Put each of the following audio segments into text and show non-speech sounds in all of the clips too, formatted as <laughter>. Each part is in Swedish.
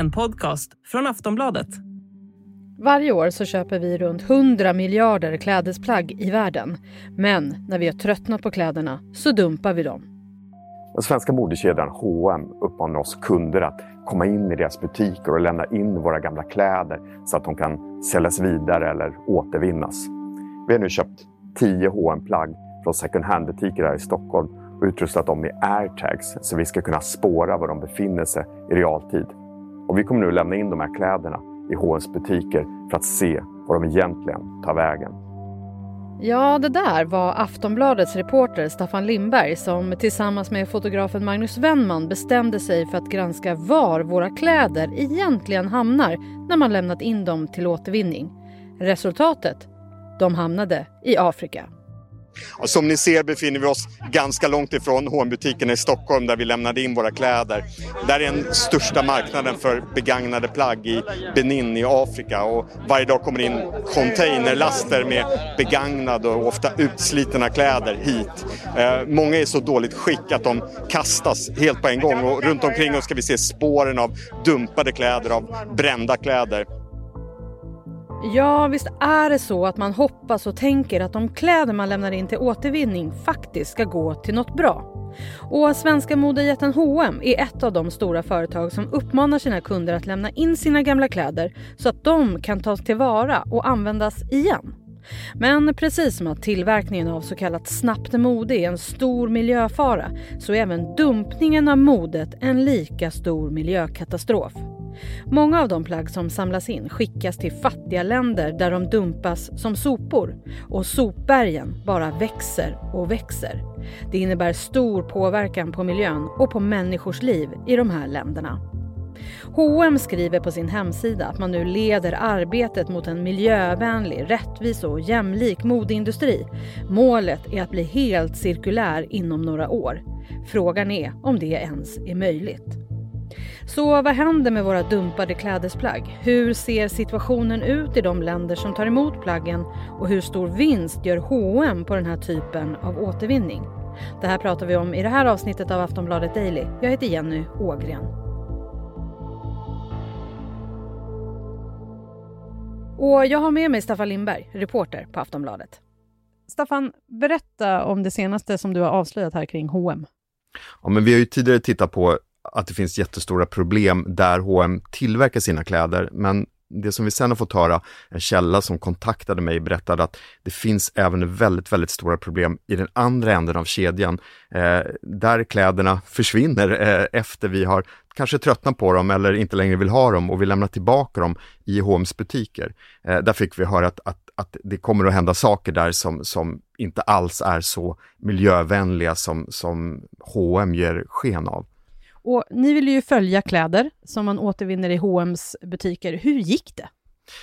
en podcast från Aftonbladet. Varje år så köper vi runt 100 miljarder klädesplagg i världen. Men när vi har tröttnat på kläderna så dumpar vi dem. Den svenska modekedjan H&M uppmanar oss kunder att komma in i deras butiker och lämna in våra gamla kläder så att de kan säljas vidare eller återvinnas. Vi har nu köpt 10 hm plagg från second hand-butiker här i Stockholm och utrustat dem med airtags så vi ska kunna spåra var de befinner sig i realtid. Och vi kommer nu lämna in de här kläderna i H&M's butiker för att se var de egentligen tar vägen. Ja, det där var Aftonbladets reporter Staffan Lindberg som tillsammans med fotografen Magnus Wennman bestämde sig för att granska var våra kläder egentligen hamnar när man lämnat in dem till återvinning. Resultatet? De hamnade i Afrika. Som ni ser befinner vi oss ganska långt ifrån hm butiken i Stockholm där vi lämnade in våra kläder. Där är den största marknaden för begagnade plagg i Benin i Afrika och varje dag kommer in containerlaster med begagnade och ofta utslitna kläder hit. Eh, många är i så dåligt skick att de kastas helt på en gång och runt omkring oss ska vi se spåren av dumpade kläder, av brända kläder. Ja, visst är det så att man hoppas och tänker att de kläder man lämnar in till återvinning faktiskt ska gå till något bra. Och svenska modejätten H&M är ett av de stora företag som uppmanar sina kunder att lämna in sina gamla kläder så att de kan tas tillvara och användas igen. Men precis som att tillverkningen av så kallat snabbt mode är en stor miljöfara så är även dumpningen av modet en lika stor miljökatastrof. Många av de plagg som samlas in skickas till fattiga länder där de dumpas som sopor. Och sopbergen bara växer och växer. Det innebär stor påverkan på miljön och på människors liv i de här länderna. H&M skriver på sin hemsida att man nu leder arbetet mot en miljövänlig, rättvis och jämlik modeindustri. Målet är att bli helt cirkulär inom några år. Frågan är om det ens är möjligt. Så vad händer med våra dumpade klädesplagg? Hur ser situationen ut i de länder som tar emot plaggen? Och hur stor vinst gör H&M på den här typen av återvinning? Det här pratar vi om i det här avsnittet av Aftonbladet Daily. Jag heter Jenny Ågren. Och jag har med mig Staffan Lindberg, reporter på Aftonbladet. Staffan, berätta om det senaste som du har avslöjat här kring H&M. Ja, men vi har ju tidigare tittat på att det finns jättestora problem där H&M tillverkar sina kläder. Men det som vi sen har fått höra, en källa som kontaktade mig berättade att det finns även väldigt, väldigt stora problem i den andra änden av kedjan. Eh, där kläderna försvinner eh, efter vi har kanske tröttnat på dem eller inte längre vill ha dem och vi lämnar tillbaka dem i H&M's butiker. Eh, där fick vi höra att, att, att det kommer att hända saker där som, som inte alls är så miljövänliga som, som H&M ger sken av. Och ni ville ju följa kläder som man återvinner i H&M's butiker. Hur gick det?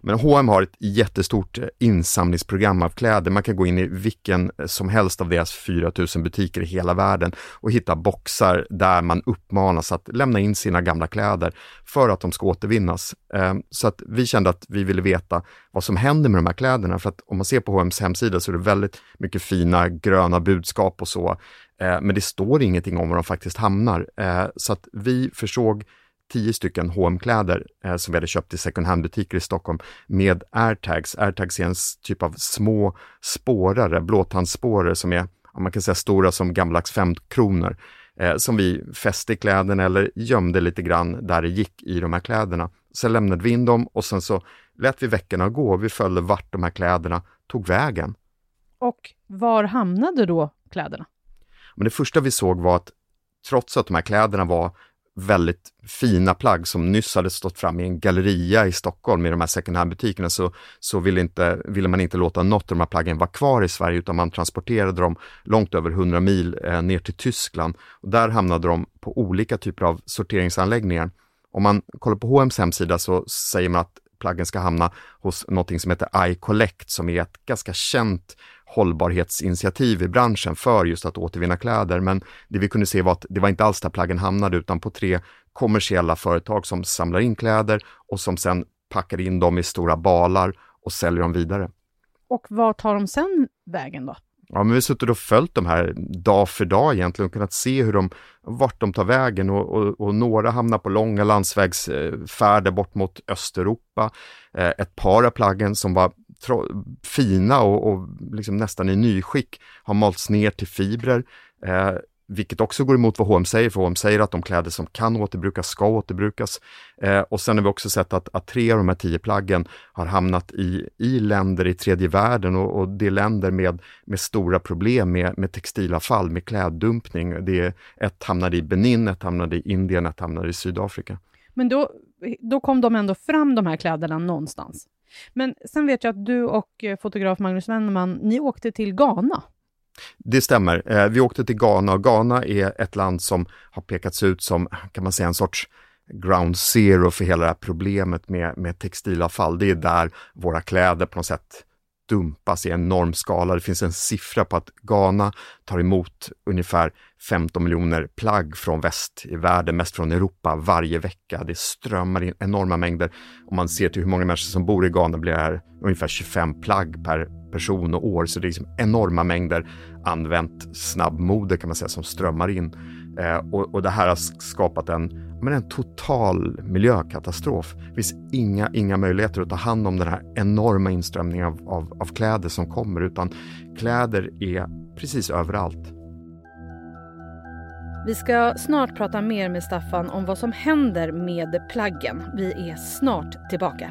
Men H&M har ett jättestort eh, insamlingsprogram av kläder. Man kan gå in i vilken eh, som helst av deras 4000 butiker i hela världen och hitta boxar där man uppmanas att lämna in sina gamla kläder för att de ska återvinnas. Eh, så att vi kände att vi ville veta vad som händer med de här kläderna. För att om man ser på H&M's hemsida så är det väldigt mycket fina gröna budskap och så. Eh, men det står ingenting om var de faktiskt hamnar. Eh, så att vi försåg tio stycken hm kläder eh, som vi hade köpt i second hand-butiker i Stockholm med airtags. Airtags är en typ av små spårare, blåtandsspårare som är, man kan säga stora som gammaldags femkronor, eh, som vi fäste i kläderna eller gömde lite grann där det gick i de här kläderna. Sen lämnade vi in dem och sen så lät vi veckorna gå. Vi följde vart de här kläderna tog vägen. Och var hamnade då kläderna? Men det första vi såg var att trots att de här kläderna var väldigt fina plagg som nyss hade stått fram i en galleria i Stockholm i de här second hand-butikerna så, så ville, inte, ville man inte låta något av de här plaggen vara kvar i Sverige utan man transporterade dem långt över 100 mil eh, ner till Tyskland. Och där hamnade de på olika typer av sorteringsanläggningar. Om man kollar på H&M's hemsida så säger man att plaggen ska hamna hos något som heter iCollect som är ett ganska känt hållbarhetsinitiativ i branschen för just att återvinna kläder. Men det vi kunde se var att det var inte alls där plaggen hamnade utan på tre kommersiella företag som samlar in kläder och som sen packar in dem i stora balar och säljer dem vidare. Och var tar de sen vägen då? Ja, men vi har suttit och följt de här dag för dag egentligen och kunnat se hur de, vart de tar vägen och, och, och några hamnar på långa landsvägsfärder eh, bort mot Östeuropa. Eh, ett par av plaggen som var fina och, och liksom nästan i nyskick har malts ner till fibrer. Eh, vilket också går emot vad H&M säger, för H&M säger att de kläder som kan återbrukas ska återbrukas. Eh, och sen har vi också sett att, att, tre av de här tio plaggen har hamnat i, i länder i tredje världen och, och det är länder med, med stora problem med, med textilavfall, med kläddumpning. Det är, ett hamnade i Benin, ett hamnade i Indien, ett hamnade i Sydafrika. Men då, då kom de ändå fram, de här kläderna, någonstans. Men sen vet jag att du och eh, fotograf Magnus Wennerman, ni åkte till Ghana. Det stämmer. Eh, vi åkte till Ghana och Ghana är ett land som har pekats ut som, kan man säga, en sorts ground zero för hela det här problemet med, med textilavfall. Det är där våra kläder på något sätt dumpas i enorm skala. Det finns en siffra på att Ghana tar emot ungefär 15 miljoner plagg från väst i världen, mest från Europa, varje vecka. Det strömmar in enorma mängder. Om man ser till hur många människor som bor i Ghana blir det här ungefär 25 plagg per person och år. Så det är liksom enorma mängder använt snabbmode kan man säga som strömmar in. Eh, och, och, det här har skapat en, men en total miljökatastrof. Det finns inga, inga möjligheter att ta hand om den här enorma inströmningen av, av, av kläder som kommer, utan kläder är precis överallt. Vi ska snart prata mer med Staffan om vad som händer med plaggen. Vi är snart tillbaka.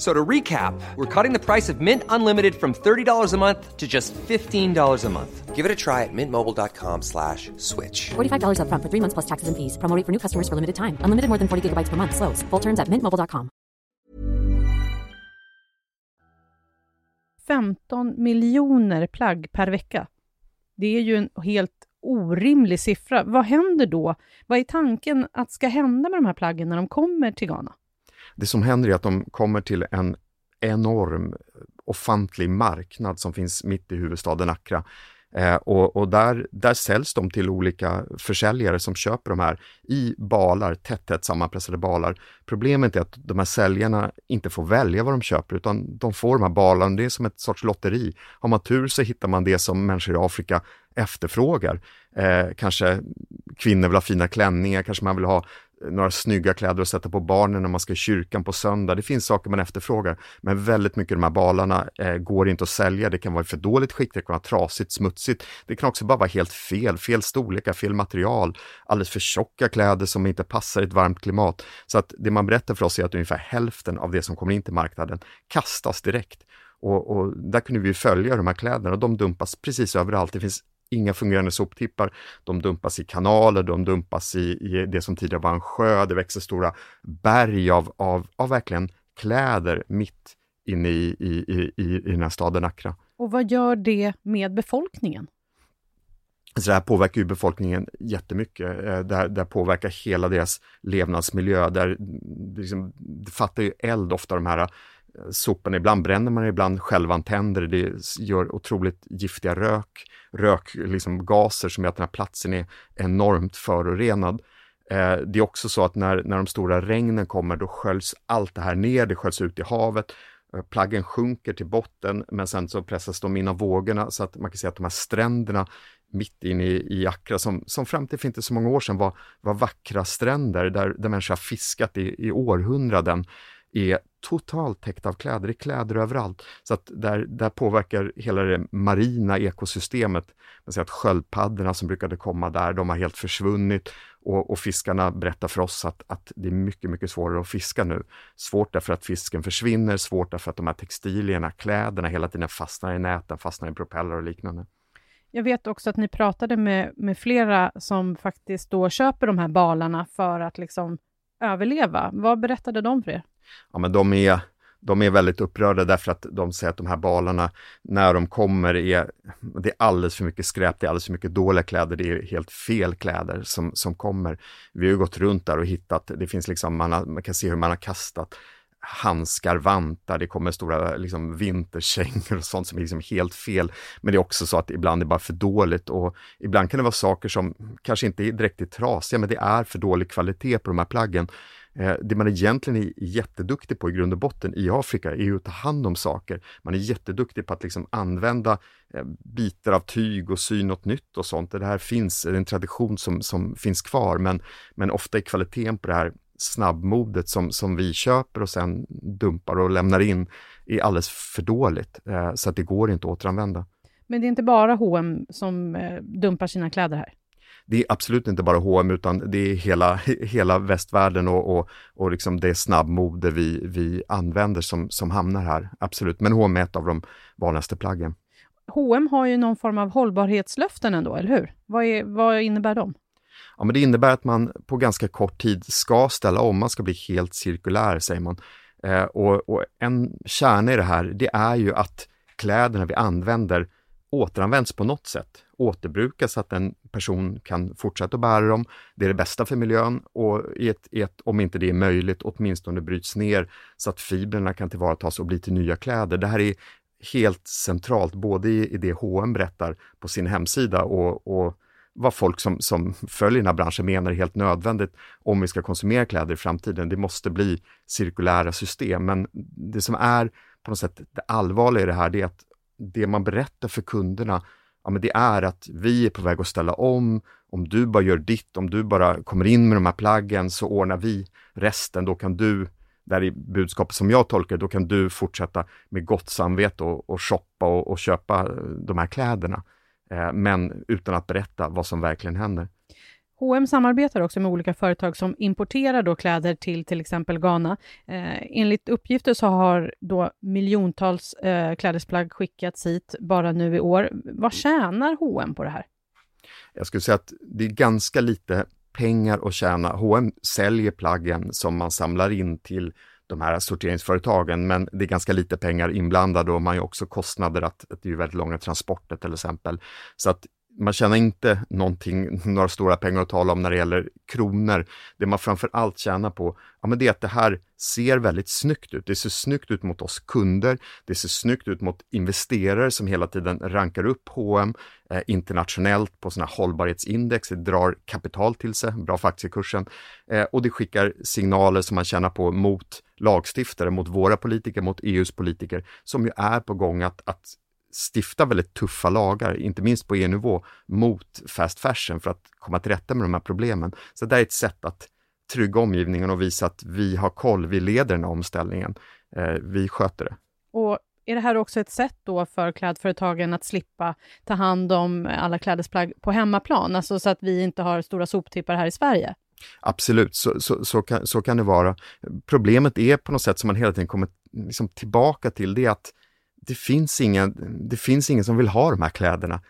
So to recap, we're cutting the price of Mint Unlimited from $30 a month to just $15 a month. Give it a try at mintmobile.com slash switch. $45 up front for three months plus taxes and fees. Promoting for new customers for limited time. Unlimited more than 40 gigabytes per month. Slows. Full terms at mintmobile.com. 15 miljoner plagg per vecka. Det är ju en helt orimlig siffra. Vad händer då? Vad är tanken att ska hända med de här plaggen när de kommer till Ghana? Det som händer är att de kommer till en enorm, ofantlig marknad som finns mitt i huvudstaden Accra. Eh, och, och där, där säljs de till olika försäljare som köper de här i balar, tätt, tätt sammanpressade balar. Problemet är att de här säljarna inte får välja vad de köper utan de får de här balarna, det är som ett sorts lotteri. Har man tur så hittar man det som människor i Afrika efterfrågar. Eh, kanske kvinnor vill ha fina klänningar, kanske man vill ha några snygga kläder att sätta på barnen när man ska i kyrkan på söndag. Det finns saker man efterfrågar, men väldigt mycket av de här balarna eh, går inte att sälja. Det kan vara i för dåligt skick, det kan vara trasigt, smutsigt. Det kan också bara vara helt fel, fel storlekar, fel material, alldeles för tjocka kläder som inte passar i ett varmt klimat. Så att det man berättar för oss är att ungefär hälften av det som kommer in till marknaden kastas direkt. Och, och, där kunde vi följa de här kläderna och de dumpas precis överallt. Det finns inga fungerande soptippar. De dumpas i kanaler, de dumpas i, i det som tidigare var en sjö. Det växer stora berg av, av, av verkligen kläder mitt inne i, i, i, i den här staden Accra. Och vad gör det med befolkningen? Så det här påverkar ju befolkningen jättemycket. Eh, det, här, det här påverkar hela deras levnadsmiljö. Där, mm, liksom, det fattar ju eld ofta de här eh, soporna. Ibland bränner man ibland självantänder. Det gör otroligt giftiga rök, rökgaser liksom, som gör att den här platsen är enormt förorenad. Eh, det är också så att när, när de stora regnen kommer, då sköljs allt det här ner, det sköljs ut i havet. Eh, plaggen sjunker till botten, men sen så pressas de in av vågorna så att man kan säga att de här stränderna mitt inne i, i Accra, som, som fram till för inte så många år sedan var, var vackra stränder där, där människor har fiskat i, i århundraden är totalt täckt av kläder. Det är kläder överallt. Så att där, där påverkar hela det marina ekosystemet. Man säger att sköldpaddorna som brukade komma där, de har helt försvunnit. Och, och, fiskarna berättar för oss att, att det är mycket, mycket svårare att fiska nu. Svårt därför att fisken försvinner, svårt därför att de här textilierna, kläderna hela tiden fastnar i näten, fastnar i propeller och liknande. Jag vet också att ni pratade med, med flera som faktiskt då köper de här balarna för att liksom överleva. Vad berättade de för er? Ja, men de är de är väldigt upprörda därför att de säger att de här balarna, när de kommer, är, det är alldeles för mycket skräp, det är alldeles för mycket dåliga kläder, det är helt fel kläder som, som kommer. Vi har ju gått runt där och hittat, det finns liksom, man, har, man kan se hur man har kastat handskar, vantar, det kommer stora liksom, vinterkängor och sånt som är liksom helt fel. Men det är också så att ibland är det bara för dåligt och ibland kan det vara saker som kanske inte är direkt trasiga, men det är för dålig kvalitet på de här plaggen. Eh, det man egentligen är jätteduktig på i grund och botten i Afrika är ju att ta hand om saker. Man är jätteduktig på att liksom använda eh, bitar av tyg och sy något nytt och sånt. Det här finns, det är en tradition som, som finns kvar, men, men ofta är kvaliteten på det här snabbmodet som, som vi köper och sen dumpar och lämnar in är alldeles för dåligt. Eh, så att det går inte att återanvända. Men det är inte bara H&M som eh, dumpar sina kläder här? Det är absolut inte bara H&M utan det är hela, <laughs> hela västvärlden och, och, och liksom det snabbmode vi, vi använder som, som hamnar här. Absolut, men H&M är ett av de vanligaste plaggen. H&M har ju någon form av hållbarhetslöften ändå, eller hur? Vad, är, vad innebär de? Ja, men det innebär att man på ganska kort tid ska ställa om, man ska bli helt cirkulär, säger man. Eh, och, och, en kärna i det här, det är ju att kläderna vi använder återanvänds på något sätt, återbrukas så att en person kan fortsätta att bära dem. Det är det bästa för miljön och i ett, i ett, om inte det är möjligt, åtminstone bryts ner så att fibrerna kan tillvaratas och bli till nya kläder. Det här är helt centralt, både i, i det H&M berättar på sin hemsida och, och vad folk som, som följer den här branschen menar är helt nödvändigt om vi ska konsumera kläder i framtiden. Det måste bli cirkulära system, men det som är på något sätt det allvarliga i det här, det är att det man berättar för kunderna, ja men det är att vi är på väg att ställa om, om du bara gör ditt, om du bara kommer in med de här plaggen så ordnar vi resten, då kan du där är budskapet som jag tolkar då kan du fortsätta med gott samvete och, och shoppa och, och köpa de här kläderna. Eh, men utan att berätta vad som verkligen händer. H&M samarbetar också med olika företag som importerar då kläder till till exempel Ghana. Eh, enligt uppgifter så har då miljontals eh, klädesplagg skickats hit bara nu i år. Vad tjänar H&M på det här? Jag skulle säga att det är ganska lite pengar att tjäna. H&M säljer plaggen som man samlar in till de här sorteringsföretagen, men det är ganska lite pengar inblandade och man har också kostnader att, att det är väldigt långa transporter till exempel. Så att man tjänar inte någonting, <laughs> några stora pengar att tala om när det gäller kronor. Det man framför allt tjänar på, ja men det är att det här ser väldigt snyggt ut. Det ser snyggt ut mot oss kunder. Det ser snyggt ut mot investerare som hela tiden rankar upp H&M eh, internationellt på sådana hållbarhetsindex. Det drar kapital till sig, bra för aktiekursen. Eh, och det skickar signaler som man tjänar på mot lagstiftare, mot våra politiker, mot EUs politiker som ju är på gång att, att stifta väldigt tuffa lagar, inte minst på EU-nivå, mot fast fashion för att komma till rätta med de här problemen. Så det är ett sätt att trygga omgivningen och visa att vi har koll, vi leder den här omställningen, eh, vi sköter det. Och är det här också ett sätt då för klädföretagen att slippa ta hand om alla klädesplagg på hemmaplan, alltså så att vi inte har stora soptippar här i Sverige? Absolut, så, så, så, kan, så kan det vara. Problemet är på något sätt som man hela tiden kommer liksom tillbaka till, det är att det finns, ingen, det finns ingen som vill ha de här kläderna.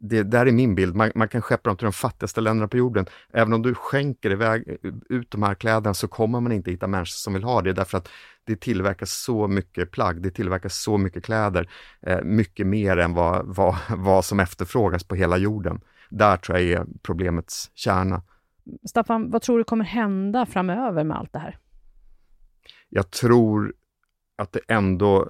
Det där är min bild. Man, man, kan skeppa dem till de fattigaste länderna på jorden. Även om du skänker iväg ut de här kläderna så kommer man inte hitta människor som vill ha det därför att det tillverkas så mycket plagg, det tillverkas så mycket kläder, eh, mycket mer än vad, vad, <laughs> vad som efterfrågas på hela jorden. Där tror jag är problemets kärna. Staffan, vad tror du kommer hända framöver med allt det här? Jag tror att det ändå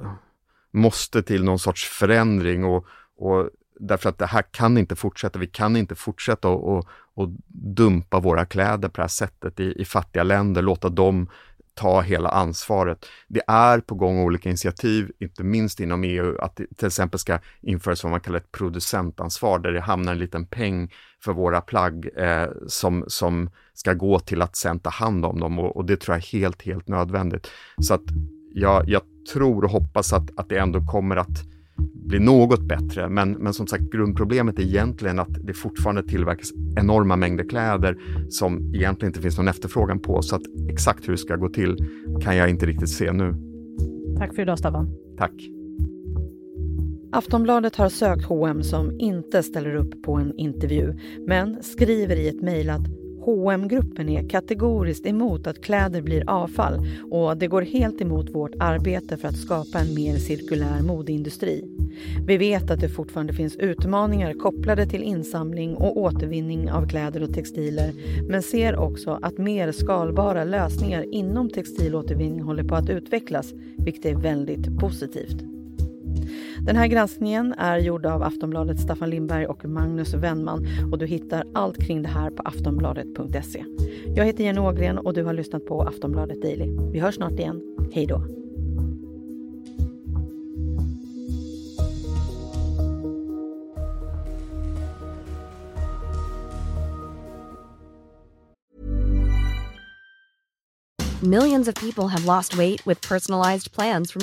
måste till någon sorts förändring och, och därför att det här kan inte fortsätta. Vi kan inte fortsätta och, och dumpa våra kläder på det här sättet i, i fattiga länder, låta dem ta hela ansvaret. Det är på gång olika initiativ, inte minst inom EU, att det till exempel ska införas vad man kallar ett producentansvar, där det hamnar en liten peng för våra plagg eh, som, som ska gå till att sen ta hand om dem och, och det tror jag är helt, helt nödvändigt. Så att jag, jag tror och hoppas att, att det ändå kommer att bli något bättre. Men, men som sagt, grundproblemet är egentligen att det fortfarande tillverkas enorma mängder kläder som egentligen inte finns någon efterfrågan på. Så att exakt hur det ska gå till kan jag inte riktigt se nu. Tack för idag, Staffan. Tack. Aftonbladet har sökt H&M som inte ställer upp på en intervju, men skriver i ett mejl att hm gruppen är kategoriskt emot att kläder blir avfall och det går helt emot vårt arbete för att skapa en mer cirkulär modeindustri. Vi vet att det fortfarande finns utmaningar kopplade till insamling och återvinning av kläder och textiler men ser också att mer skalbara lösningar inom textilåtervinning håller på att utvecklas vilket är väldigt positivt. Den här granskningen är gjord av Aftonbladet Staffan Lindberg och Magnus Wennman och du hittar allt kring det här på aftonbladet.se. Jag heter Jenny Ågren och du har lyssnat på Aftonbladet Daily. Vi hörs snart igen. Hej då! Millions of people have lost weight with personalized plans from